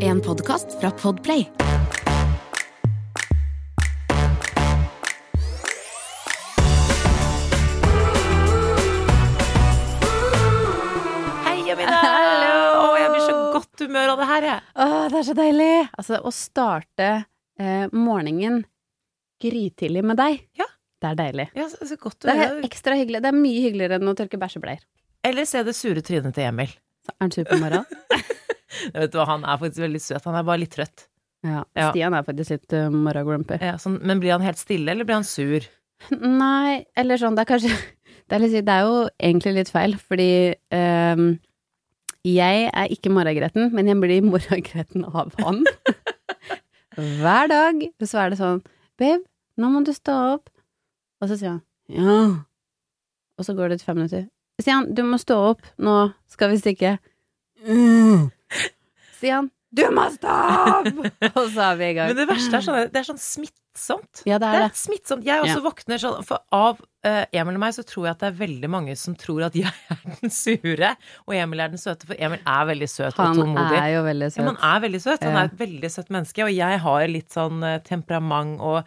En podkast fra Podplay. Hei, Amina! Å, jeg blir så godt humør av det her, jeg. Åh, det er så deilig! Altså, å starte eh, morgenen grytidlig med deg, Ja. det er deilig. Ja, så, så godt Det er høre. ekstra hyggelig. Det er mye hyggeligere enn å tørke bæsjebleier. Eller se det sure trynet til Emil. Så Er han sur på morgenen? Vet du hva, Han er faktisk veldig søt. Han er bare litt trøtt. Ja. Ja. Stian er faktisk litt uh, morgengrumpy. Ja, sånn, men blir han helt stille, eller blir han sur? Nei, eller sånn, det er kanskje Det er, litt, det er jo egentlig litt feil, fordi um, jeg er ikke morgengretten, men jeg blir morgengretten av han. Hver dag så er det sånn Babe, nå må du stå opp. Og så sier han ja. Og så går det fem minutter. Sier han, du må stå opp, nå skal vi stikke. Mm. Stian, du må stoppe! Og så er vi i gang. Men det verste er sånn, det er sånn smittsomt. Ja, det Det er er smittsomt. Jeg også Ja. våkner sånn For av uh, Emil og meg så tror jeg at det er veldig mange som tror at jeg er den sure, og Emil er den søte, for Emil er veldig søt og Han er jo veldig Ja, søt. er veldig søt. Han er et veldig søtt menneske, og jeg har litt sånn eh, temperament og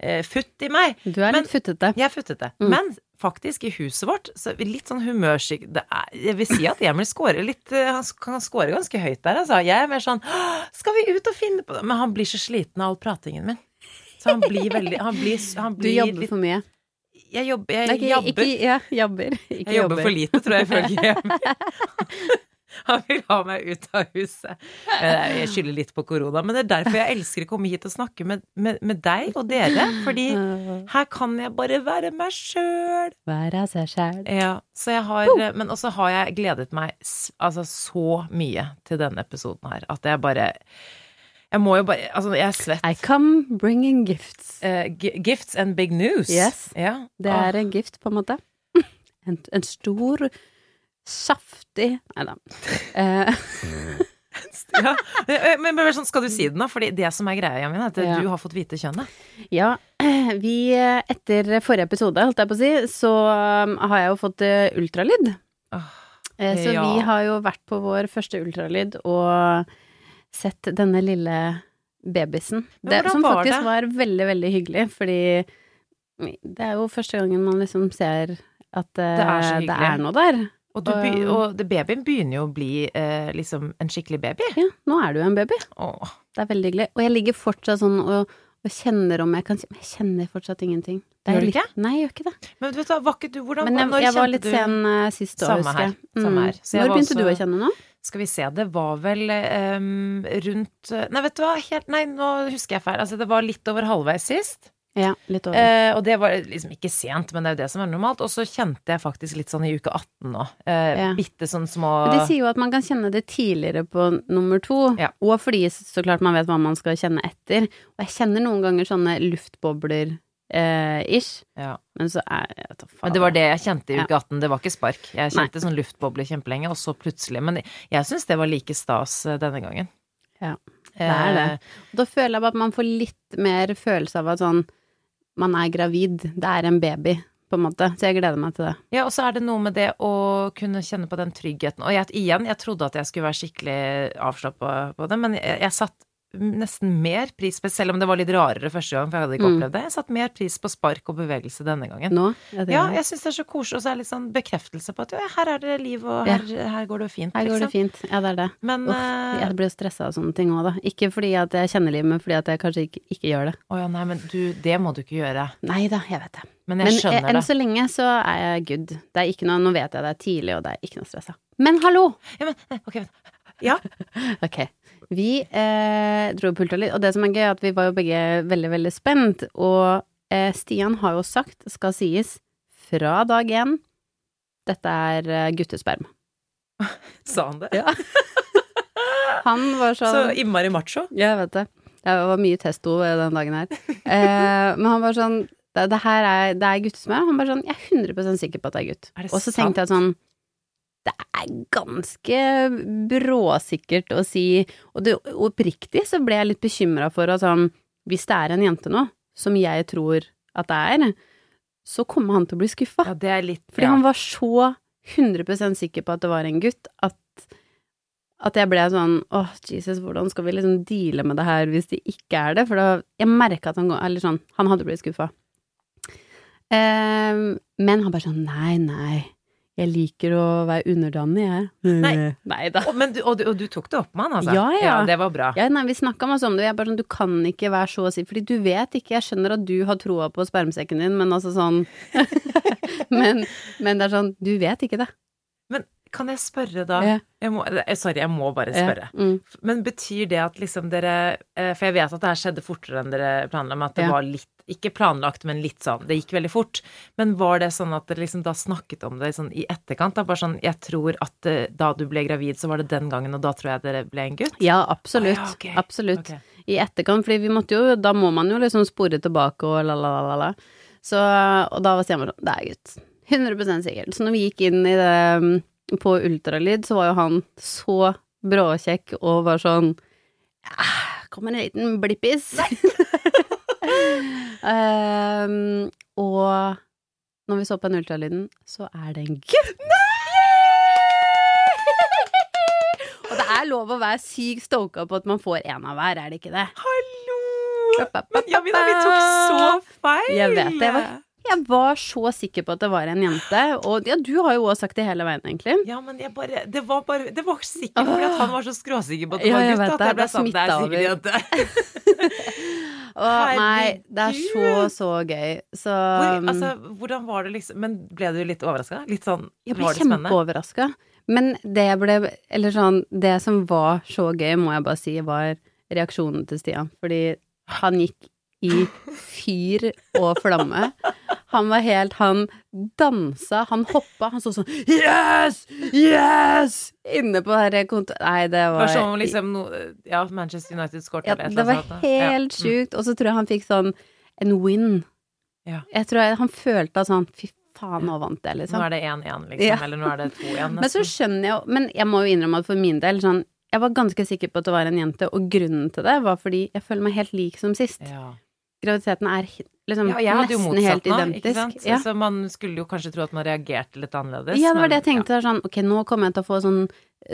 eh, futt i meg. Du er Men- litt futtete. Jeg er futtete. Mm. Men faktisk, i huset vårt, så litt sånn humørsyk det er, Jeg vil si at Emil scorer litt eh, Han kan score ganske høyt der, altså. Jeg er mer sånn Skal vi ut og finne på det? Men han blir så sliten av all pratingen min. Så han blir veldig Han blir, han Du jobber litt for mye. Jeg jobber, jeg okay, ikke, jabber. ikke, ja, jabber. Ikke Jeg jobber for lite, tror jeg, ifølge Emil. Han vil ha meg ut av huset. Eh, Jeg skylder litt på korona, men det er derfor jeg elsker å komme hit og snakke med, med, med deg og dere. Fordi her kan jeg bare være meg sjøl. Være seg sjæl. Ja, så jeg har Men også har jeg gledet meg altså så mye til denne episoden her at jeg bare Jeg må jo bare Altså, jeg er svett. I come bringing gifts. Uh, gifts and big news. Yes. Yeah. Det er en gift, på en måte. En, en stor, saftig Nei da. Eh, ja. Men, men sånn, skal du si den, da? Fordi det som er greia, Jamin, er at Ja. du har fått vite kjønnet. ja, vi Etter forrige episode, holdt jeg på å si, så um, har jeg jo fått eh, ultralyd. Eh, Så ja. vi har jo vært på vår første ultralyd og sett denne lille babysen. Det, som faktisk det? var veldig, veldig hyggelig, fordi det er jo første gangen man liksom ser at eh, Det er det er noe der. Og, du, be- Og- babyen begynner jo å bli eh, liksom en skikkelig baby. Ja, nå er du jo en baby. Åh. Det er veldig hyggelig. Og jeg ligger fortsatt sånn og, og kjenner om jeg kan Men jeg kjenner fortsatt ingenting. Det Gjør du litt- ikke? Nei, jeg gjør ikke det. Men vet du, var ikke du hvordan, Men jeg, når jeg var litt du- sen uh, sist år, Samme her, samme her. Når begynte også- du å kjenne nå? Skal vi se, det var vel um, rundt Nei, vet du hva, helt Nei, nå husker jeg feil. Altså, det var litt over halvveis sist. Ja, litt over. Eh, og det var liksom ikke sent, men det er jo det som er normalt. Og så kjente jeg faktisk litt sånn i uke 18 nå. Eh, Ja. Bitte sånn små Men De sier jo at man kan kjenne det tidligere på nummer to, Ja. og fordi så klart man vet hva man skal kjenne etter. Og jeg kjenner noen ganger sånne luftbobler eh, ish, ja. men så er jeg faen. Men det var det jeg kjente i uke 18. Det var ikke spark. Jeg kjente sånn luftboble kjempelenge, og så plutselig Men jeg syns det var like stas eh, denne gangen. Ja, det er det. Da føler jeg bare at man får litt mer følelse av at sånn man er gravid, det er en baby, på en måte. Så jeg gleder meg til det. Ja, og så er det noe med det å kunne kjenne på den tryggheten. Og jeg, igjen, jeg trodde at jeg skulle være skikkelig avslappa på det, men jeg, jeg satt nesten mer pris på Selv om det var litt rarere første gang, for jeg hadde ikke Mm. opplevd det. Jeg satt mer pris på spark og bevegelse denne gangen. Nå? Ja, Ja, jeg syns det er så koselig, og så er det litt sånn bekreftelse på at jo, her er det liv, og her, her går det fint, her går det liksom. fint. Ja, det er det. Men Uff, eh, jeg blir jo stressa av sånne ting òg, da. Ikke fordi at jeg kjenner livet, men fordi at jeg kanskje ikke, ikke gjør det. Å ja, nei, men du, det må du ikke gjøre. Nei da, jeg vet det. Men jeg eh, skjønner enn det. så lenge så er jeg good. Det er ikke noe, nå vet jeg det er tidlig, og det er ikke noe stressa. Men hallo! Ja, men, eh, ok, vent. Ja, Ok. Vi eh, dro pulta litt, og det som er gøy, er at vi var jo begge veldig, veldig spent. Og eh, Stian har jo sagt, skal sies, fra dag én dette er eh, guttesperm. sa han det? Ja. Han var sånn Så innmari macho. Jeg vet det. Det var mye testo den dagen her. Eh, men han var sånn det, det her er, det er guttesmør. Han bare sånn Jeg er 100% sikker på at det er gutt. Er det Og så tenkte jeg sånn Det er ganske bråsikkert å si Og det, oppriktig så ble jeg litt bekymra for at sånn Hvis det er en jente nå, som jeg tror at det er, så kommer han til å bli skuffa. Ja, det er litt Fordi ja. han var så 100% sikker på at det var en gutt, at at jeg ble sånn åh, Jesus, hvordan skal vi liksom deale med det her hvis det ikke er det? For da Jeg merka at han Eller sånn, han hadde blitt skuffa. Eh, men han bare sånn nei, nei. Jeg liker å være underdanig, jeg. Nei. nei da. Og, men du, og, du, og du tok det opp med han, altså? Ja, ja. Det var bra. Ja, nei, vi snakka masse om det, jeg er bare sånn, du kan ikke være så si, fordi du vet ikke, jeg skjønner at du har troa på spermsekken din, men altså sånn men, men det er sånn, du vet ikke det. Kan jeg spørre da Yeah. jeg må, eh, Sorry, jeg må bare spørre. Yeah. mm. Men betyr det at liksom dere eh, For jeg vet at det her skjedde fortere enn dere planla, men at det yeah. var litt Ikke planlagt, men litt sånn Det gikk veldig fort. Men var det sånn at dere liksom da snakket om det sånn i etterkant? Da bare sånn Jeg tror at eh, da du ble gravid, så var det den gangen, og da tror jeg dere ble en gutt? Ja, absolutt. Ah, ja, okay. Absolutt. Okay. I etterkant, fordi vi måtte jo, da må man jo liksom spore tilbake og la, la, la, la, la. Så, og da var Stian sånn, det er gutt. 100% sikkert. Så når vi gikk inn i det mm, på ultralyd, så var jo han så bråkjekk og var sånn ja, Kom en liten blippis. um, og når vi så på den ultralyden, så er det en gutt. Og det er lov å være sykt stoka på at man får en av hver, er det ikke det? Hallo! Men Jamina, vi tok så feil! Jeg vet det. Jeg var, jeg var så sikker på at det var en jente, og ja, du har jo også sagt det hele veien, egentlig. Ja, men jeg bare Det var bare Det var sikkert fordi at han var så skråsikker på at det var gutt at jeg ble Det sånn Det er sikkert jente. Å nei, det er så, så gøy. Så Hvor, um, altså, hvordan var det liksom Men ble du litt overraska? Litt sånn jeg ble kjempeoverraska. Men det jeg ble Eller sånn, det som var så gøy, må jeg bare si, var reaksjonen til Stian. Fordi han gikk i fyr og flamme. Han var helt Han dansa, han hoppa, han så sånn Yes! Yes! Inne på det kontoret Nei, det Det var var som om liksom no, Ja, Manchester United skåret ja, eller et Det eller var annet. Ja. helt Mm. sjukt. Og så tror jeg han fikk sånn en win. Ja. Jeg tror jeg, han følte sånn Fy faen, nå vant jeg, Nå liksom. er det 1-1, liksom. Ja. Eller nå er det 2-1. Men så skjønner jeg jo Men jeg må jo innrømme at for min del, sånn Jeg var ganske sikker på at det var en jente, og grunnen til det var fordi jeg føler meg helt lik som sist. ja. Graviditeten er liksom ja, nesten helt nå, identisk. Ja. Så man skulle jo kanskje tro at man reagerte litt annerledes. ja, det var men- det jeg tenkte. Ja. er sånn, ok, nå kommer jeg til å få sånn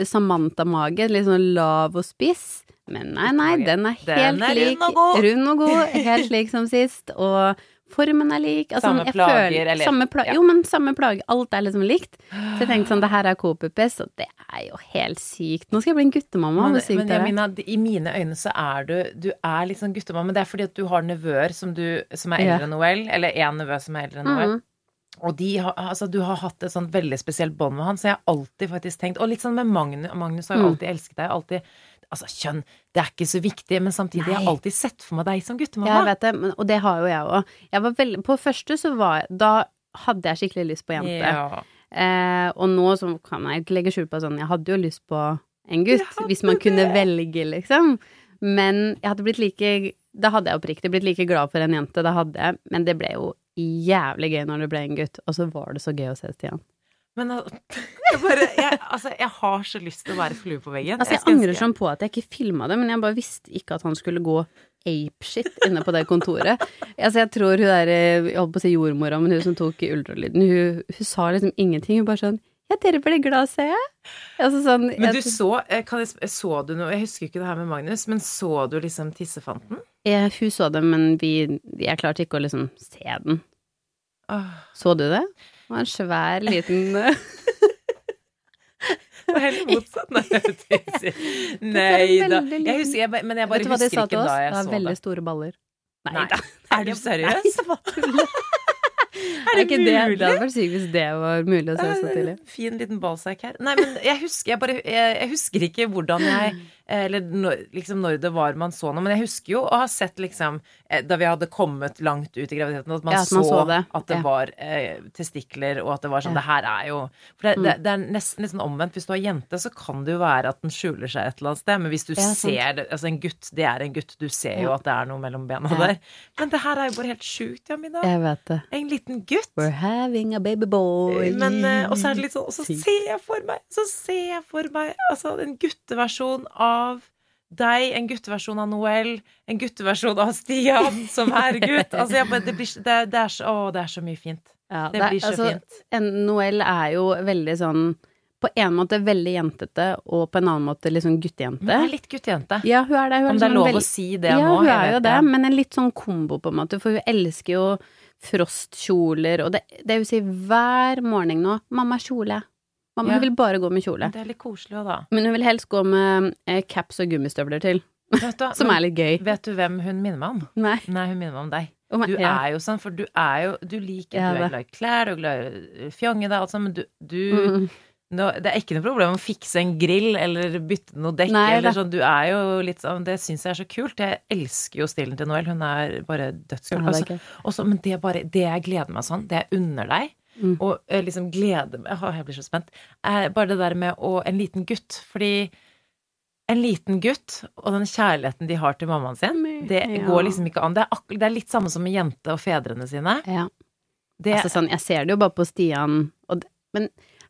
Samantha-mage, litt sånn lav og spiss. Men nei, nei, den er Den helt lik. rund og god. Rund og god, helt lik som sist. Og formen er lik. Altså, Samme plager, føler- eller- samme pla ja. Jo, men samme plager. Alt er liksom likt. Så jeg tenkte sånn, det her er Coop-UPS, og det er jo helt sykt. Nå skal jeg bli en guttemamma. Men, men. Jamina, i mine øyne så er du Du er litt sånn guttemamma. men det er fordi at du har nevøer som, du, som er Ja. eldre enn Noel, eller én nevø som er eldre enn Noel. Mm. Og de har, altså, du har hatt et sånn veldig spesielt bånd med han, så jeg har alltid faktisk tenkt Og litt sånn med Magnus. Magnus har jo Mm. alltid elsket deg. Alltid Altså, kjønn, det er ikke så viktig, men samtidig jeg har jeg alltid sett for meg deg som Jeg guttemamma. vet det, men, og det har jo jeg òg. Jeg På første så var Da hadde jeg skikkelig lyst på jente. Ja. Eh, og nå så kan jeg ikke legge skjul på sånn Jeg hadde jo lyst på en gutt, hvis man kunne det. velge, liksom. Men jeg hadde blitt like Da hadde jeg oppriktig blitt like glad for en jente, da hadde jeg. Men det ble jo jævlig gøy når det ble en gutt, og så var det så gøy å se Stian. Men jeg bare jeg, Altså, jeg har så lyst til å være flue på veggen. Altså, jeg jeg angrer sånn på at jeg ikke filma det, men jeg bare visste ikke at han skulle gå apeshit inne på det kontoret. Altså, jeg tror hun der, eh, jeg holdt på å si jordmora, men hun som tok ultralyden, hun, hun sa liksom ingenting. Hun bare sånn Ja, dere ble glad, ser jeg. Altså sånn Men du så eh, kan jeg, Så du noe Jeg husker ikke det her med Magnus, men så du liksom tissefanten? Ja, Hun så det, men vi Jeg klarte ikke å liksom se den. Åh, Så du det? Det var en svær, liten eh, det var helt motsatt. Nei, jeg Nei Det da. Jeg husker, jeg, men jeg bare Vet du hva de husker sa ikke til oss? da Det var veldig det. store baller. Nei Nei. da. Er du seriøs? Nei, det. Er Er det ikke det, mulig? det hadde vært sykt hvis det var mulig å se så Det er tidlig. Fin liten ballsack her. Nei, men jeg husker, jeg bare, jeg, jeg husker ikke hvordan jeg Eller når, liksom når det var man så noe. Men jeg husker jo å ha sett liksom eh, Da vi hadde kommet langt ut i graviditeten, at man, Ja, at man så, så det. at det Ja. var eh, testikler, og at det var sånn Ja. Det her er jo For det, Mm. det, det er nesten litt sånn omvendt. Hvis du har jente, så kan det jo være at den skjuler seg et eller annet sted. Men hvis du ser det Altså, en gutt, det er en gutt. Du ser jo at det er noe mellom bena der. Men det her er jo bare helt sjukt, Jamina. Jeg vet det. En liten gutt. We're having a baby boy. Men, eh, og så er det litt sånn Og så ser jeg for meg Så ser jeg for meg Altså en gutteversjon av deg, en gutteversjon av Noel, en gutteversjon av Stian som er gutt. Altså, bare, det, blir, det, det, er så, å, det er så mye fint. Ja, Det det, blir så altså, fint. En Noel er jo veldig sånn på en måte veldig jentete, og på en annen måte litt sånn guttejente. Hun er litt guttejente. Ja, hun er det. Hun Om er det er sånn lov veld- å si det ja, nå? hun er jo det, men en litt sånn kombo, på en måte, for hun elsker jo frostkjoler, og det, det vil si hver morgen nå 'Mamma, kjole'. Mamma, Ja. hun vil bare gå med kjole. Det er litt koselig også, da. Men hun vil helst gå med eh, caps og gummistøvler til, du, som er litt gøy. Vet du hvem hun minner meg om? Nei. Nei, hun minner meg om deg. Oh jeg- Du ja. er jo sånn, for du er jo Du liker Ja, Du er glad i klær, du er glad i fjonge deg, alt sånt, men du, du Mm. nå, Det er ikke noe problem å fikse en grill eller bytte noe dekk Nei, eller sånn. Du er jo litt sånn Det syns jeg er så kult. Jeg elsker jo stilen til Noel. Hun er bare dødskul. Ja, Altså, men det bare Det jeg gleder meg sånn, det jeg unner deg, Mm. og eh, liksom gleder meg Jeg blir så spent. Er bare det der med å En liten gutt. Fordi en liten gutt og den kjærligheten de har til mammaen sin, det Ja. går liksom ikke an. Det er, det er litt samme som med jente og fedrene sine. Ja. Det, Altså sånn, jeg ser det jo bare på Stian, det, men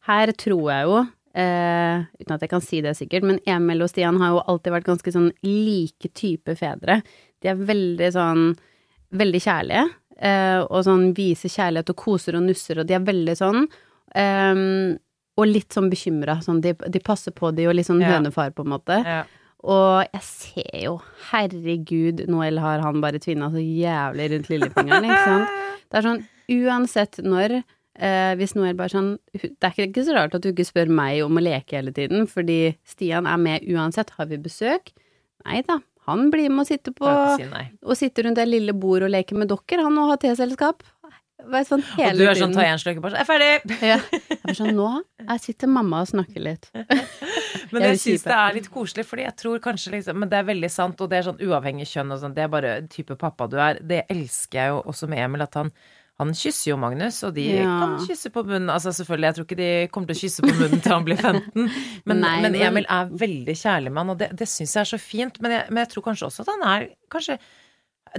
her tror jeg jo, eh, uten at jeg kan si det sikkert, men Emil og Stian har jo alltid vært ganske sånn like type fedre. De er veldig sånn, veldig kjærlige, eh, og sånn viser kjærlighet og koser og nusser, og de er veldig sånn, eh, og litt sånn bekymra, sånn, de, de passer på de og litt sånn Ja. hønefar på en måte. ja. Og jeg ser jo, herregud, Noel har han bare tvinna så jævlig rundt lillefingeren, ikke sant. Det er sånn, uansett når, eh, hvis Noel bare sånn Det er ikke, ikke så rart at du ikke spør meg om å leke hele tiden, fordi Stian er med uansett. Har vi besøk? Nei da, han blir med og sitter på si. Og sitter rundt det lille bordet og leker med dokker, han og har teselskap. Sånn Og du er sånn, ta én slurk og bare sånn, jeg er ferdig! Ja. Jeg er sånn, nå jeg sitter mamma og snakker litt. Men Jeg jeg syns det er litt koselig, fordi jeg tror kanskje liksom Men det er veldig sant, og det er sånn uavhengig kjønn og sånn, det er bare type pappa du er. Det elsker jeg jo også med Emil, at han han kysser jo Magnus, og de Ja. kan kysse på munnen. Altså selvfølgelig, jeg tror ikke de kommer til å kysse på munnen til han blir 15, men, Nei, men Emil er veldig kjærlig med han, og det, det syns jeg er så fint. Men jeg, men jeg tror kanskje også at han er kanskje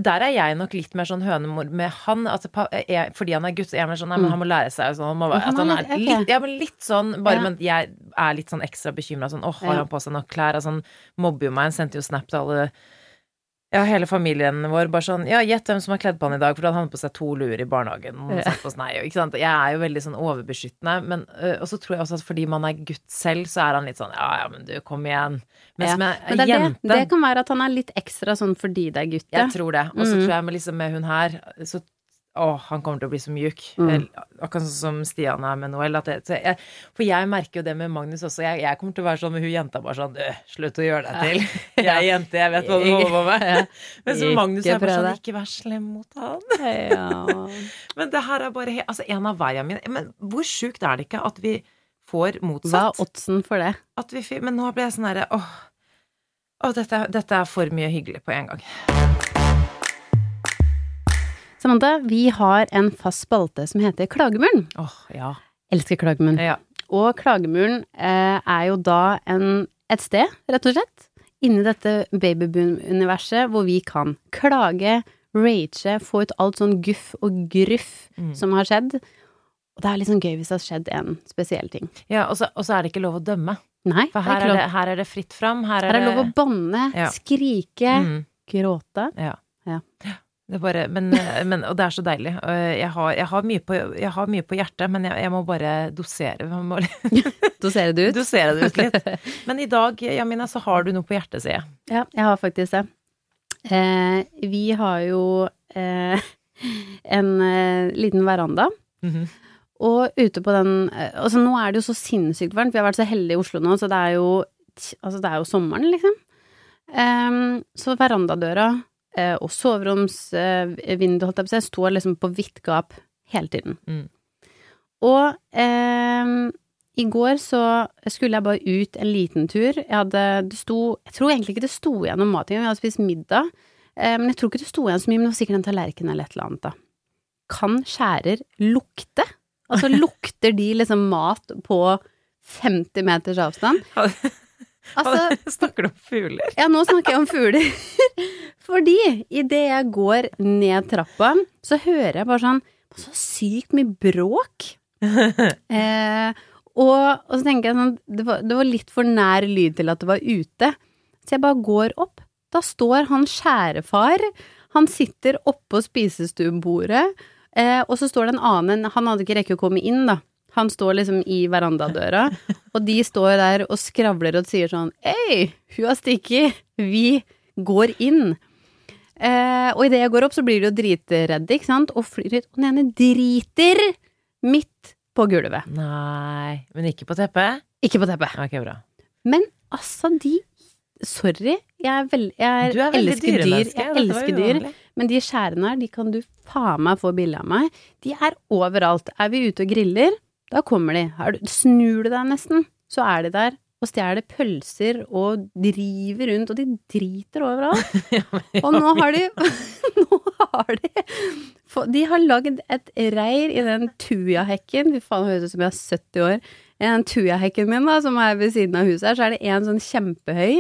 der er jeg nok litt mer sånn hønemor med han, at jeg, fordi han er gutt. Jeg er mer sånn, nei, men han må lære seg sånn, han må, Mm. At han er er litt- ja, men litt sånn, bare, Ja. men jeg er litt sånn ekstra bekymra sånn, åh, har han på seg nok klær? Altså, han mobber jo meg, han sendte jo snap til alle ja, hele familien vår bare sånn Ja, gjett hvem som har kledd på han i dag, for han hadde på seg to luer i barnehagen. Og satt på ikke sant? Jeg er jo veldig sånn overbeskyttende, men øh, Og så tror jeg også at fordi man er gutt selv, så er han litt sånn Ja, ja, men du, kom igjen. Mens Ja. med Men det, jente det, det kan være at han er litt ekstra sånn fordi det er gutt. ja. Jeg tror det. Og så Mm. tror jeg med, liksom, med hun her så Å, han kommer til å bli så mjuk. Mm. Akkurat sånn som Stian er med Noel. At det, jeg, for jeg merker jo det med Magnus også. Jeg, jeg kommer til å være sånn med hun jenta bare sånn «Øh, Slutt å gjøre deg til. Jeg er jente, jeg vet hva du holder på med. Ja. Men så Magnus er bare sånn. Ikke vær slem mot han. Ja. Men det her er bare Altså, en av hver mine Men hvor sjukt er det ikke at vi får motsatt? Hva er oddsen for det? At vi, men nå ble jeg sånn herre Åh, åh dette, dette er for mye hyggelig på en gang. Samantha, vi har en fast spalte som heter Klagemuren. Åh, ja. Elsker Klagemuren. ja. Og Klagemuren eh, er jo da en, et sted, rett og slett, inni dette babyboom-universet hvor vi kan klage, rage, få ut alt sånn guff og gruff Mm. som har skjedd. Og det er litt sånn gøy hvis det har skjedd en spesiell ting. Ja, og så, og så er det ikke lov å dømme. Nei, For det er her er det, her er det fritt fram. Her er, Her er lov å banne, Ja. skrike, mm, gråte. ja. Ja. Det bare, men, men, og det er så deilig. Jeg har, jeg har, mye, på, jeg har mye på hjertet, men jeg, jeg må bare dosere. Må dosere det ut? dosere det ut litt. Men i dag, Jamina, så har du noe på hjertet, sier jeg. Ja, jeg har faktisk det. Eh, vi har jo eh, en eh, liten veranda. Mhm. Og ute på den eh, Altså, nå er det jo så sinnssykt varmt. Vi har vært så heldige i Oslo nå, så det er jo Altså, det er jo sommeren, liksom. Ehm, så verandadøra eh, og soveromsvinduet, si, står liksom på vidt gap hele tiden. Mm. Og eh, i går så skulle jeg bare ut en liten tur. Jeg hadde Det sto Jeg tror egentlig ikke det sto igjen noe mat engang. Jeg hadde spist middag. Eh, men jeg tror ikke det sto igjen så mye, men det var sikkert en tallerken eller et eller annet, da. Kan skjærer lukte? Altså, lukter de liksom mat på 50 meters avstand? Altså, Snakker du om fugler? ja, nå snakker jeg om fugler. Fordi idet jeg går ned trappa, så hører jeg bare sånn så sykt mye bråk. Eh, og, og så tenker jeg sånn det var, det var litt for nær lyd til at det var ute. Så jeg bare går opp. Da står han skjærefar. Han sitter oppå spisestuebordet, eh, og så står det en annen Han hadde ikke rekket å komme inn, da. Han står liksom i verandadøra, og de står der og skravler og sier sånn Hei, hun har stikket, vi går inn. Eh, og idet jeg går opp, så blir de jo dritredde, ikke sant, og flyr ut. Og den ene driter midt på gulvet. Nei, men ikke på teppet? Ikke på teppet. Ok, bra. Men altså, de Sorry, jeg, er veld, jeg Du er elsker dyr. Jeg elsker dyr. Men de skjærene her, de kan du faen meg få bilde av meg. De er overalt. Er vi ute og griller, da kommer de. Du, snur du deg nesten, så er de der og stjeler pølser og driver rundt, og de driter overalt. Og nå har de Nå har de De har lagd et reir i den tujahekken. Fy faen, høres ut som jeg er 70 år. I den tujahekken min, da, som er ved siden av huset her, så er det en sånn kjempehøy.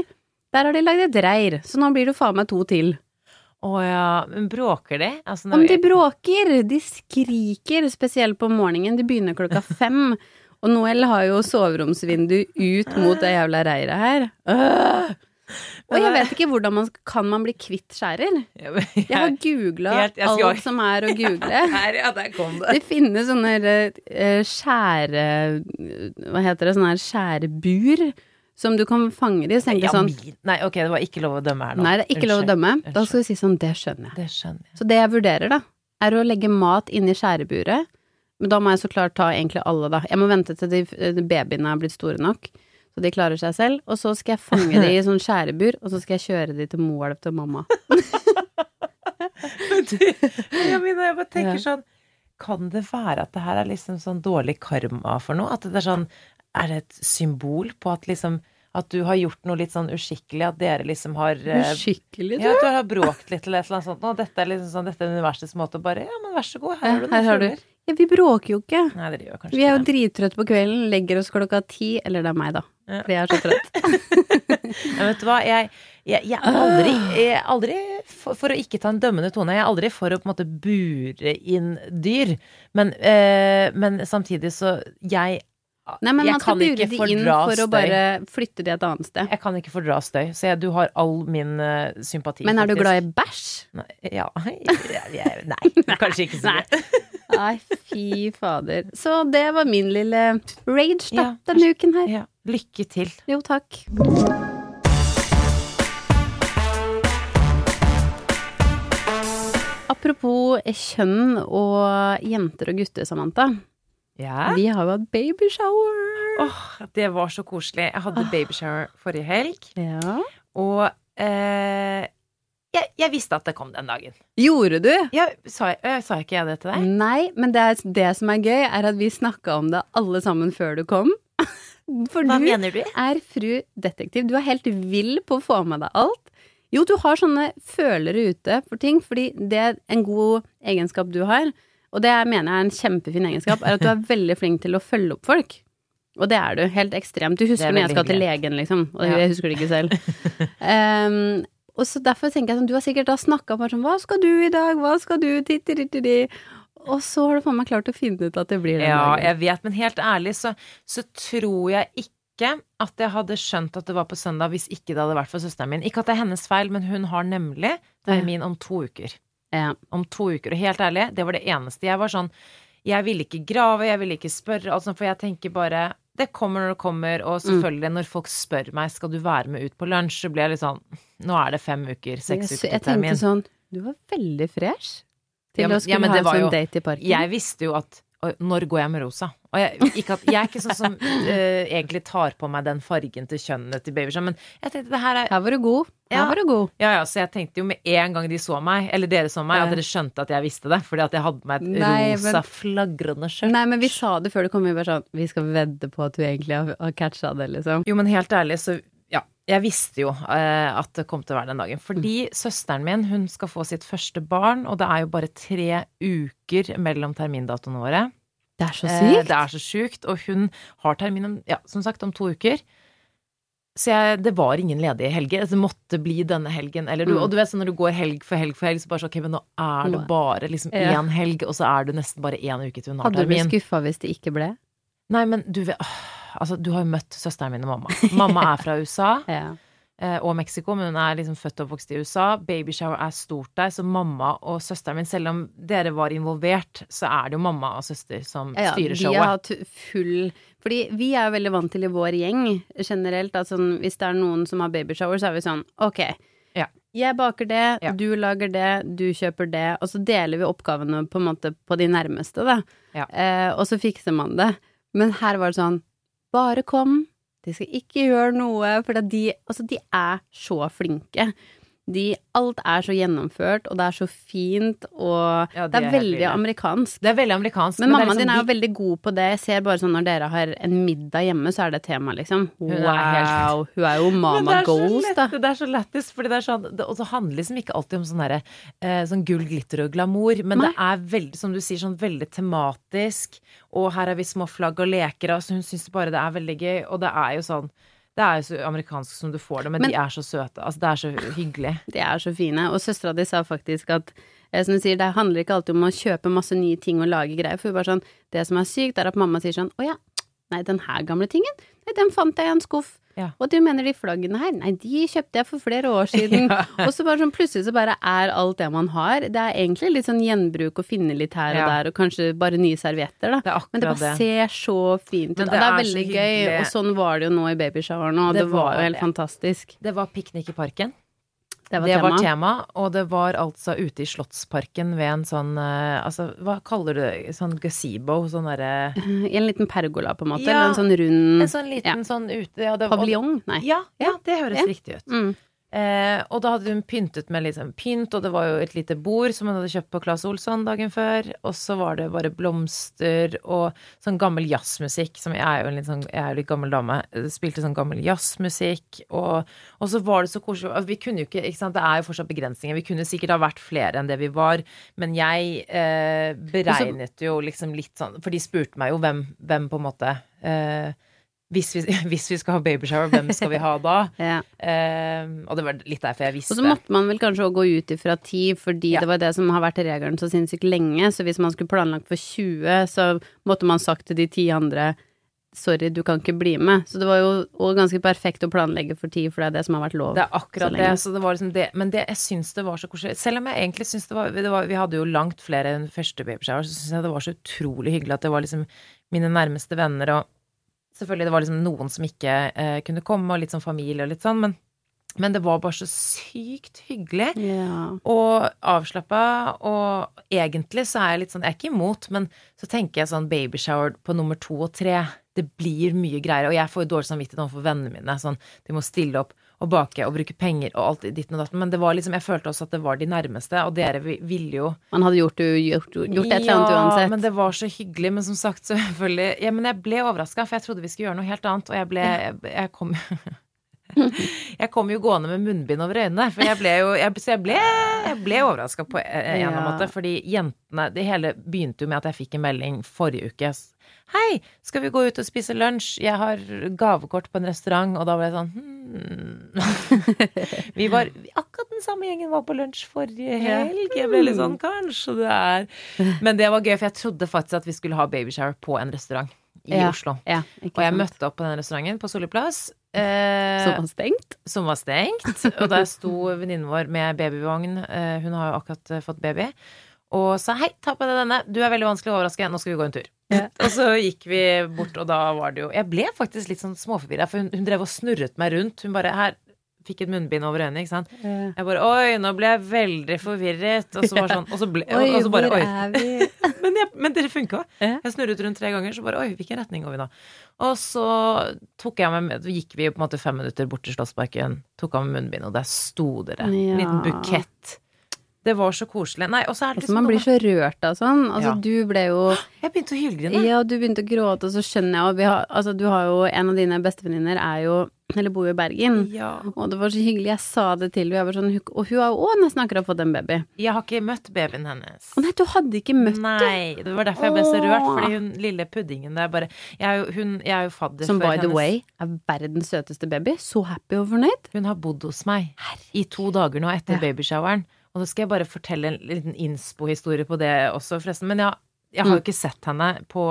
Der har de lagd et reir, så nå blir det faen meg to til. Å ja, men bråker de? Altså, Om de bråker, de skriker, spesielt på morgenen. De begynner klokka fem. Og Noel har jo soveromsvindu ut mot det jævla reiret her. Øh! Og jeg vet ikke hvordan man kan man bli kvitt skjærer. Jeg har googla alt som er å google. Det finnes sånne eh, skjære... Hva heter det? Sånne skjærebur som du kan fange de. og tenke Ja, sånn Nei, ok, det var ikke lov å dømme her nå. Nei, det er ikke lov å Unnskyld. dømme. Da skal du si sånn, det skjønner jeg. Det skjønner jeg. Så det jeg vurderer, da, er å legge mat inn i skjæreburet. Men da må jeg så klart ta egentlig alle, da. Jeg må vente til de, de babyene er blitt store nok, så de klarer seg selv. Og så skal jeg fange de i sånn skjærebur, og så skal jeg kjøre de til Moelv til mamma. Men du, jeg mener, jeg bare tenker sånn Kan det være at det her er liksom sånn dårlig karma for noe? At det er sånn Er det et symbol på at liksom At du har gjort noe litt sånn uskikkelig, at dere liksom har eh, Uskikkelig, du. Ja, at du har bråkt litt eller et eller annet sånt. Og dette er liksom sånn Dette er universets måte å bare Ja, men vær så god, her har du noen fugler. Ja, vi bråker jo ikke. Nei, dere gjør kanskje Vi er jo drittrøtte på kvelden, legger oss klokka ti, eller det er meg, da. Ja. Fordi jeg er så trøtt. ja, vet du hva, jeg, jeg, jeg er aldri, jeg aldri for, for å ikke ta en dømmende tone, jeg er aldri for å på en måte bure inn dyr. Men, eh, men samtidig så Jeg, Nei, men man skal bure de inn for å støy. bare flytte de et annet sted. Jeg kan ikke fordra støy, så jeg, du har all min uh, sympati. Men er du glad i bæsj? Nei, ja, jeg, jeg, nei, kanskje ikke så mye. Nei, fy fader. Så det var min lille rage da, Ja. denne uken her. Ja, lykke til. Jo, takk. Apropos kjønn og jenter og gutter, Samantha. Ja. Vi har jo hatt babyshower. Åh, det var så koselig. Jeg hadde babyshower forrige helg, Ja. og eh, jeg, jeg visste at det kom den dagen. Gjorde du? Jeg, sa, øh, sa ikke jeg det til deg? Nei, men det, er, det som er gøy, er at vi snakka om det alle sammen før du kom. For Hva du mener du? er fru detektiv. Du er helt vill på å få med deg alt. Jo, du har sånne følere ute for ting, fordi det er en god egenskap du har, og det mener jeg er en kjempefin egenskap, er at du er veldig flink til å følge opp folk. Og det er du. Helt ekstremt. Du husker er når jeg skal til legen, liksom. Og Ja. jeg husker det ikke selv. Um, og så derfor tenker jeg sånn, du har sikkert da snakka bare sånn, hva skal du i dag, hva skal du, titti-ritti-di. Og så har du faen meg klart å finne ut at det blir det. Ja, dagen. jeg vet, men helt ærlig så, så tror jeg ikke at jeg hadde skjønt at det var på søndag hvis ikke det hadde vært for søsteren min. Ikke at det er hennes feil, men hun har nemlig termin om to uker. Ja. Om to uker. Og helt ærlig, det var det eneste. Jeg var sånn Jeg ville ikke grave, jeg ville ikke spørre, altså, for jeg tenker bare det kommer når det kommer, og selvfølgelig når folk spør meg skal du være med ut på lunsj, så blir jeg litt sånn Nå er det fem uker, seks uker til termin. Jeg tenkte sånn, du var veldig fresh til Ja, men- å skulle ja, ha en sånn jo- date i parken. Jeg visste jo at «Oi, når går jeg med rosa? Jeg, at, jeg er ikke sånn som uh, egentlig tar på meg den fargen til kjønnet til babyer, men jeg tenkte det her er Her var du god. Her Ja. var du god. Ja, ja, så jeg tenkte jo med en gang de så meg, eller dere så meg, at dere skjønte at jeg visste det, fordi at jeg hadde meg et Nei, rosa, men- flagrende skjørt. Nei, men vi sa det før du kom. Vi bare sånn Vi skal vedde på at du egentlig har, har catcha det, liksom. Jo, men helt ærlig, så. Jeg visste jo eh, at det kom til å være den dagen. Fordi søsteren min, hun skal få sitt første barn, og det er jo bare tre uker mellom termindatoene våre. Det er så Eh, sykt. det er så sjukt. Og hun har termin om, ja, som sagt, om to uker. Så jeg, det var ingen ledige helger. Det måtte bli denne helgen. Eller du, Mm. Og du vet sånn når du går helg for helg for helg, så bare sånn, ok, men nå er det bare liksom Ja. én helg, og så er det nesten bare én uke til hun har Hadde du blitt termin. skuffa hvis det ikke ble? Nei, men du vet åh, Altså, du har jo møtt søsteren min og mamma. Mamma er fra USA. Ja. eh, og Mexico, men hun er liksom født og oppvokst i USA. Babyshower er stort der, så mamma og søsteren min, selv om dere var involvert, så er det jo mamma og søster som Ja, styrer de har showet. hatt full Fordi vi er jo veldig vant til i vår gjeng generelt at sånn, hvis det er noen som har babyshower, så er vi sånn ok, Ja. jeg baker det, Ja. du lager det, du kjøper det, og så deler vi oppgavene på en måte på de nærmeste, da. Ja. Eh, og så fikser man det. Men her var det sånn, bare kom, de skal ikke gjøre noe, for de, altså, de er så flinke. De, alt er så gjennomført, og det er så fint, og Ja, det de er er veldig ville. amerikansk. Det er veldig amerikansk. Men men mammaen liksom din er jo de- veldig god på det. Jeg ser bare sånn når dere har en middag hjemme, så er det tema, liksom. Hun er helt- Wow! Hun er jo mama det så goals, da. Det er så lættis, fordi det er sånn Og så handler liksom ikke alltid om sånn derre eh, sånn gull, glitter og glamour, men Nei. det er veldig, som du sier, sånn veldig tematisk. Og her har vi små flagg og leker, og så hun syns bare det er veldig gøy. Og det er jo sånn Det er jo så amerikansk som du får det, men, Men- de er så søte. Altså, det er så hyggelig. De er så fine. Og søstera di sa faktisk at eh, som du sier, det handler ikke alltid om å kjøpe masse nye ting og lage greier. For hun bare sånn Det som er sykt, er at mamma sier sånn Å ja, nei, den her gamle tingen, nei, den fant jeg i en skuff. Ja. Og du mener de flaggene her? Nei, de kjøpte jeg for flere år siden. Ja. Og så bare sånn plutselig så bare er alt det man har. Det er egentlig litt sånn gjenbruk å finne litt her og Ja. der, og kanskje bare nye servietter, da. Det er Men det bare det. ser så fint ut. Det det er veldig gøy, og sånn var det jo nå i babyshoweren, òg. det, Det var jo helt det. fantastisk. Det var piknik i parken. Det var det tema. var tema, og det var altså ute i Slottsparken ved en sånn eh, Altså, hva kaller du det? Sånn gazebo? Sånn derre I en liten pergola, på en måte. Ja. Eller en sånn rund En sånn liten sånn ute ja, det- paviljong? Nei. Ja, ja, det høres Ja. riktig ut. Mm. Eh, og da hadde hun pyntet med liksom pynt, og det var jo et lite bord som hun hadde kjøpt på Claes Olsson dagen før. Og så var det bare blomster og sånn gammel jazzmusikk, som jeg er jo en litt sånn Jeg er jo litt gammel dame. Spilte sånn gammel jazzmusikk, og, og så var det så koselig altså, Vi kunne jo ikke Ikke sant, det er jo fortsatt begrensninger. Vi kunne sikkert ha vært flere enn det vi var, men jeg eh, beregnet jo liksom litt sånn For de spurte meg jo hvem, hvem på en måte eh, hvis vi, hvis vi skal ha babyshower, hvem skal vi ha da? Ja. Eh, og det var litt derfor jeg visste. Og så måtte man vel kanskje òg gå ut ifra ti, fordi Ja. det var det som har vært regelen så sinnssykt lenge. Så hvis man skulle planlagt for 20, så måtte man sagt til de ti andre sorry, du kan ikke bli med. Så det var jo ganske perfekt å planlegge for tid, for det er det som har vært lov. Det er akkurat det. Så det var liksom det. Men det, jeg syns det var så koselig. Selv om jeg egentlig syns det var, det var Vi hadde jo langt flere enn første babyshower, så syns jeg det var så utrolig hyggelig at det var liksom mine nærmeste venner og Selvfølgelig det var liksom noen som ikke eh, kunne komme, og litt sånn familie og litt sånn, men, men det var bare så sykt hyggelig. yeah. og avslappa, og egentlig så er jeg litt sånn Jeg er ikke imot, men så tenker jeg sånn babyshower på nummer to og tre. Det blir mye greier, og jeg får jo dårlig samvittighet overfor vennene mine. Sånn, de må stille opp og bake og bruke penger og alt i ditten og datten. Men det var liksom, jeg følte også at det var de nærmeste, og dere ville jo Man hadde gjort, gjort, gjort et eller annet uansett. Ja, men det var så hyggelig. Men som sagt, selvfølgelig Ja, men jeg ble overraska, for jeg trodde vi skulle gjøre noe helt annet, og jeg ble Jeg, jeg kom Jeg kom jo gående med munnbind over øynene, for jeg ble jo jeg, Så jeg ble, jeg ble overraska på en eller annen måte, fordi jentene Det hele begynte jo med at jeg fikk en melding forrige uke. Hei, skal vi gå ut og spise lunsj? Jeg har gavekort på en restaurant, og da ble jeg sånn hmm. Vi var Akkurat den samme gjengen var på lunsj forrige helg. Jeg ble litt sånn Kanskje det er Men det var gøy, for jeg trodde faktisk at vi skulle ha babyshower på en restaurant i Ja, Oslo. Ja, Og jeg møtte opp på den restauranten på Solli plass. Eh, Som var stengt? som var stengt. Og der sto venninnen vår med babyvogn. Eh, hun har jo akkurat eh, fått baby. Og sa hei, ta på deg denne. Du er veldig vanskelig å overraske. Nå skal vi gå en tur. Ja. Og så gikk vi bort, og da var det jo Jeg ble faktisk litt sånn småforvirra, for hun, hun drev og snurret meg rundt. Hun bare her Fikk et munnbind over øynene, ikke sant. Ja. Jeg bare oi, nå ble jeg veldig forvirret. Og så bare sånn Og så, ble, Oi, og så bare oi. Men, jeg, men det funka. Ja. Jeg snurret rundt tre ganger, så bare oi, hvilken retning går vi nå? Og så tok jeg med, gikk vi på en måte fem minutter bort til Slottsparken, tok av meg munnbind, og der sto dere. En liten bukett. Det var så koselig. Nei, og så er det Altså, liksom man blir så rørt av sånn. Altså, Ja. du ble jo Jeg begynte å hylgrine. Ja, du begynte å gråte, og så skjønner jeg jo Altså, du har jo En av dine bestevenninner er jo Eller bor jo i Bergen. Ja. Og det var så hyggelig. Jeg sa det til henne. Sånn, og hun har jo òg nesten akkurat fått en baby. Jeg har ikke møtt babyen hennes. Å nei, du hadde ikke møtt Nei, det var derfor jeg ble så rørt, fordi hun lille puddingen der bare Jeg hun, jeg er jo fadder Som by the hennes way er verdens søteste baby. Så happy og fornøyd. Hun har bodd hos meg i to dager nå etter Ja. babyshoweren. Og nå skal jeg bare fortelle en liten innspo-historie på det også, forresten. Men jeg, jeg har jo ikke sett henne på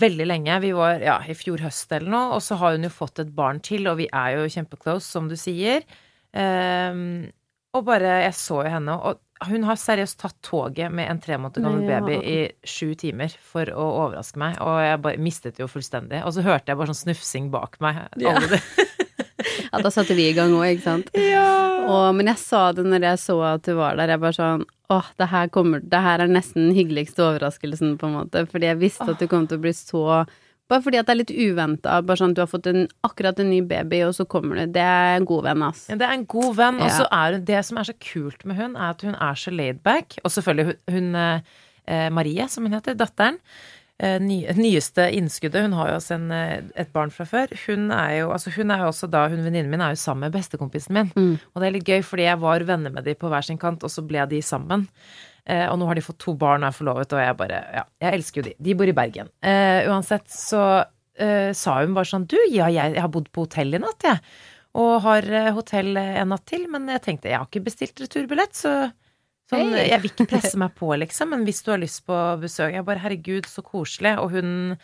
veldig lenge. Vi var ja, i fjor høst eller noe, og så har hun jo fått et barn til, og vi er jo kjempeclose, som du sier. Um, og bare Jeg så jo henne, og hun har seriøst tatt toget med en tre måneder gammel baby i sju timer for å overraske meg, og jeg bare mistet jo fullstendig. Og så hørte jeg bare sånn snufsing bak meg. Ja. Ja, da satte vi i gang òg, ikke sant. Og, men jeg sa det når jeg så at du var der, jeg bare sånn åh, det her kommer Det her er nesten den hyggeligste overraskelsen, på en måte, fordi jeg visste at du kom til å bli så Bare fordi at det er litt uventa, bare sånn at du har fått en, akkurat en ny baby, og så kommer du. Det er en god venn, ass. Ja, Det er en god venn, og så er hun Det som er så kult med hun, er at hun er så laidback. Og selvfølgelig hun, hun eh, Marie, som hun heter, datteren. Eh, nyeste innskuddet. Hun har jo også en, eh, et barn fra før. Hun er jo altså hun er jo også da Hun venninnen min er jo sammen med bestekompisen min. Mm. Og det er litt gøy, fordi jeg var venner med de på hver sin kant, og så ble de sammen. Eh, og nå har de fått to barn og er forlovet, og jeg bare Ja, jeg elsker jo de. De bor i Bergen. Eh, uansett så eh, sa hun bare sånn Du, ja, jeg, jeg har bodd på hotell i natt, jeg. Og har eh, hotell en natt til, men jeg tenkte jeg har ikke bestilt returbillett, så sånn, hey. Jeg vil ikke presse meg på, liksom, men hvis du har lyst på besøk Jeg bare herregud, så koselig. Og hun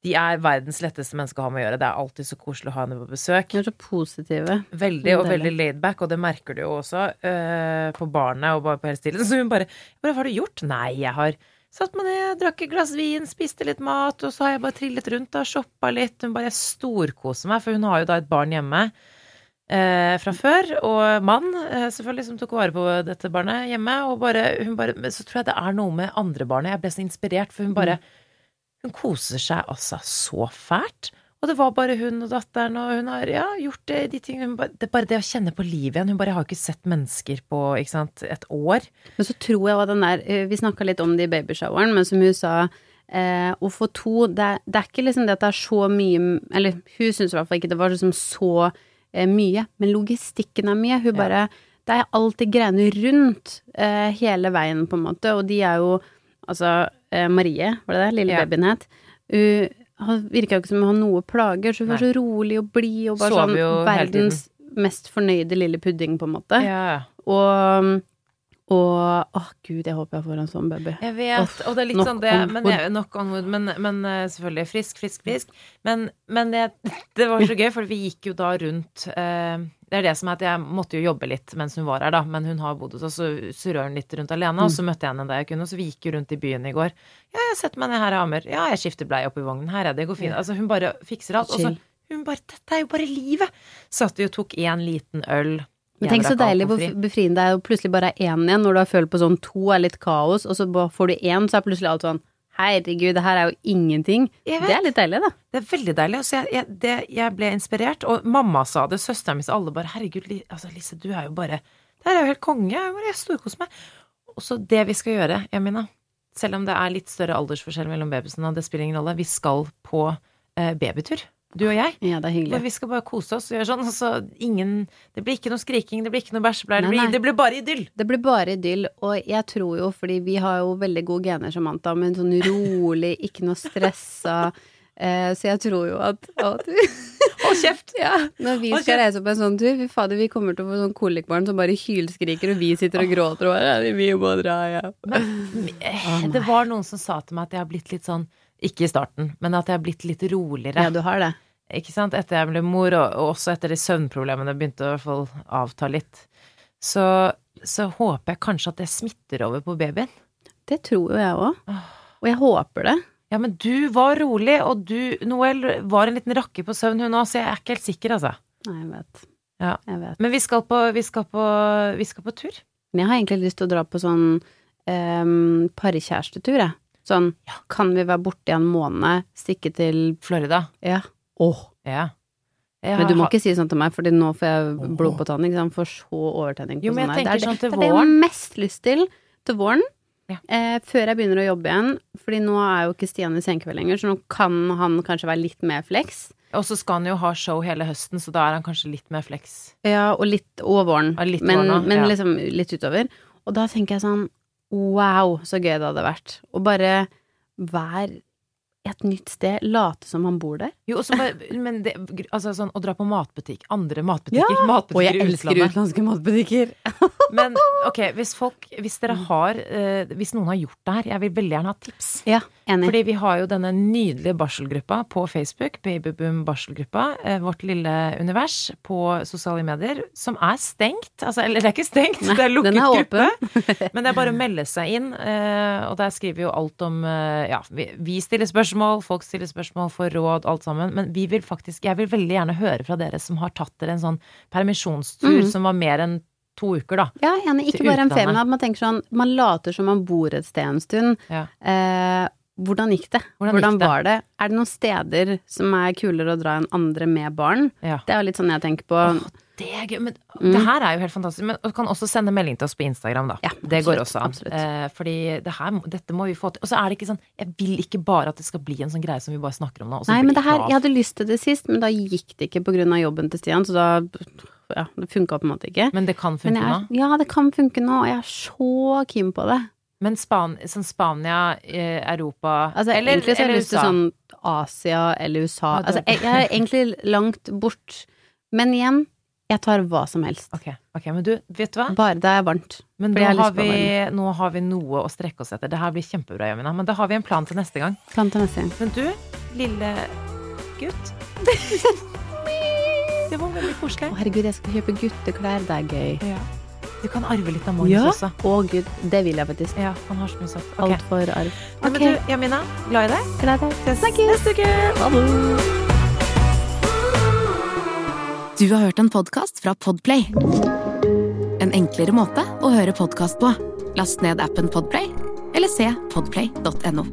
De er verdens letteste mennesker å ha med å gjøre. Det er alltid så koselig å ha henne på besøk. De er så positive. Veldig, og veldig laidback, og det merker du jo også uh, på barnet og bare på hele stilen. Så hun bare, 'Hva har du gjort?' Nei, jeg har satt meg ned, drakk et glass vin, spiste litt mat, og så har jeg bare trillet rundt og shoppa litt. Hun bare storkoser meg, for hun har jo da et barn hjemme. Eh, fra før, og mann, eh, selvfølgelig, som tok vare på dette barnet hjemme. Og bare, hun bare, så tror jeg det er noe med andre barnet. Jeg ble så inspirert, for hun bare Hun koser seg altså så fælt. Og det var bare hun og datteren, og hun har ja, gjort det, de tingene bare, Det bare det å kjenne på livet igjen. Hun bare har ikke sett mennesker på ikke sant, et år. Men så tror jeg at den der eh, Vi snakka litt om det i babyshoweren, men som hun sa eh, Å få to det, det er ikke liksom det at det er så mye Eller hun syns i hvert fall ikke det var liksom så mye, men logistikken er mye. Hun bare Det er alltid greiene rundt eh, hele veien, på en måte, og de er jo Altså, eh, Marie, var det det lille babyen het? Hun har- virka jo ikke som hun har noe plager, så hun var så rolig og blid og Sover sånn verdens mest fornøyde lille pudding, på en måte. Ja. Og, og Å, gud, jeg håper jeg får en sånn baby. Jeg vet, Uff, og det er litt sånn det, men, jeg, Nok on wood, men, men eh, selvfølgelig frisk, frisk, frisk. Men, men det, det var så gøy, for vi gikk jo da rundt eh, Det er det som er at jeg måtte jo jobbe litt mens hun var her, da, men hun har bodd hos oss, så surra hun litt rundt alene, og så møtte jeg henne da jeg kunne, og så vi gikk jo rundt i byen i går. Ja, jeg setter meg ned her i Amer. Ja, jeg skifter bleie oppi vognen. Her er det, går fint. Altså, hun bare fikser alt. Og så hun bare Dette er jo bare livet! Satt vi og tok én liten øl. Men tenk så deilig hvor befriende det er å plutselig bare ha én igjen, når du har følt på sånn to er litt kaos, og så får du én, så er plutselig alt sånn Herregud, det her er jo ingenting. Det er litt deilig, da. Det er veldig deilig. Jeg, jeg, det, jeg ble inspirert, og mamma sa det, søsteren min sa alle bare 'herregud, altså, Lise, du er jo bare Det her er jo helt konge. Jeg bare jeg storkoser meg. Og så det vi skal gjøre, Jamina, selv om det er litt større aldersforskjell mellom babyene, det spiller ingen rolle, vi skal på eh, babytur. Du og jeg. Ja, det er hyggelig. hyggelig. vi skal bare kose oss og gjøre sånn. Så ingen Det blir ikke noe skriking, det blir ikke noe bæsjebleier, det, det blir bare idyll. Det blir bare idyll, og jeg tror jo, fordi vi har jo veldig gode gener, som Anta, men sånn rolig, ikke noe stressa, eh, så jeg tror jo at, Hold kjeft! Ja, når vi skal reise på en sånn tur, fy fader, vi kommer til å få sånn kolikbarn som bare hylskriker, og vi sitter og gråter og bare vi må dra, ja. Eh, Det var noen som sa til meg at jeg har blitt litt sånn Ikke i starten, men at jeg har blitt litt roligere. Ja, du har det. Ikke sant? Etter jeg ble mor, og, og også etter de søvnproblemene begynte å i hvert fall avta litt. Så, så håper jeg kanskje at det smitter over på babyen. Det tror jo jeg òg. Og jeg håper det. Ja, men du var rolig, og du, Noel, var en liten rakke på søvn hun òg, så jeg er ikke helt sikker, altså. Nei, jeg vet. Ja. Jeg vet. Men vi skal på, vi skal på, vi skal på tur. Men jeg har egentlig lyst til å dra på sånn um, parkjærestetur, jeg. Sånn, kan vi være borte i en måned, stikke til Florida. Ja. Åh. Ja. Jeg Men du må har- ikke si sånn til meg, Fordi nå får jeg blod på tann. Ikke? Får så overtenning på Jo, sånn jeg her. Det er sånn det, det er det jeg har mest lyst til til våren. Ja. Eh, før jeg begynner å jobbe igjen. Fordi nå er jo ikke Stian i senkveld lenger, så nå kan han kanskje være litt mer flex. Og så skal han jo ha show hele høsten, så da er han kanskje litt mer flex. Ja, og litt og våren. og litt men våren men ja. liksom litt utover. Og da tenker jeg sånn wow, så gøy det hadde vært. Å bare være et nytt sted, late som han bor der. Jo, og så bare, men det, altså sånn å dra på matbutikk, andre matbutikker, Ja, Og jeg elsker utlandske utenlandske matbutikker. Men ok, hvis folk Hvis dere har eh, Hvis noen har gjort det her, jeg vil veldig gjerne ha tips. Ja, enig. Fordi vi har jo denne nydelige barselgruppa på Facebook, Babyboom barselgruppa, eh, vårt lille univers på sosiale medier, som er stengt. Altså, eller det er ikke stengt, Nei, det er lukket er gruppe. Men det er bare å melde seg inn, eh, og der skriver vi jo alt om eh, Ja, vi, vi stiller spørsmål, folk stiller spørsmål, får råd, alt sammen. Men vi vil faktisk Jeg vil veldig gjerne høre fra dere som har tatt dere en sånn permisjonstur mm. som var mer enn to uker, da. Ja, enig. Ikke bare en ferie, men at man tenker sånn Man later som man bor et sted en stund. Ja. Eh, hvordan gikk det? Hvordan Hvordan, gikk det? var det? Er det noen steder som er kulere å dra enn andre med barn? Ja. Det er jo litt sånn jeg tenker på. Det er gøy, men Mm. det her er jo helt fantastisk. Men du kan også sende melding til oss på Instagram, da. Ja, det går også an. Eh, fordi det her, dette må vi få til. Og så er det ikke sånn Jeg vil ikke bare at det skal bli en sånn greie som vi bare snakker om nå. Nei, men det her, jeg hadde lyst til det sist, men da gikk det ikke på grunn av jobben til Stian, så da Ja, det funka på en måte ikke. Men det kan funke jeg nå. er, ja, det kan funke nå, og jeg er så keen på det. Men Span sånn Spania, eh, Europa Altså, eller, egentlig så har jeg lyst til sånn Asia eller USA. Ah, Altså, jeg, jeg er egentlig langt bort. Men igjen, jeg tar hva som helst. Ok, okay men du, vet du hva? Bare det er varmt. Men nå har vi, nå har vi noe å strekke oss etter. Det her blir kjempebra, Jamina. Men da har vi en plan til neste gang. Plan til neste gang. Men du, lille gutt Det var veldig koselig. Å, herregud, jeg skal kjøpe gutteklær. Det er gøy. Ja. Du kan arve litt av Magnus Ja. også. Å gud, det vil jeg faktisk. Ja, han har så mye søtt. Okay. Alt for arv. Ja, Men du, Jamina, glad i deg. glad i deg. Ses neste uke. Ha. Du har hørt en podkast fra Podplay. En enklere måte å høre podkast på. Last ned appen Podplay, eller se podplay.no.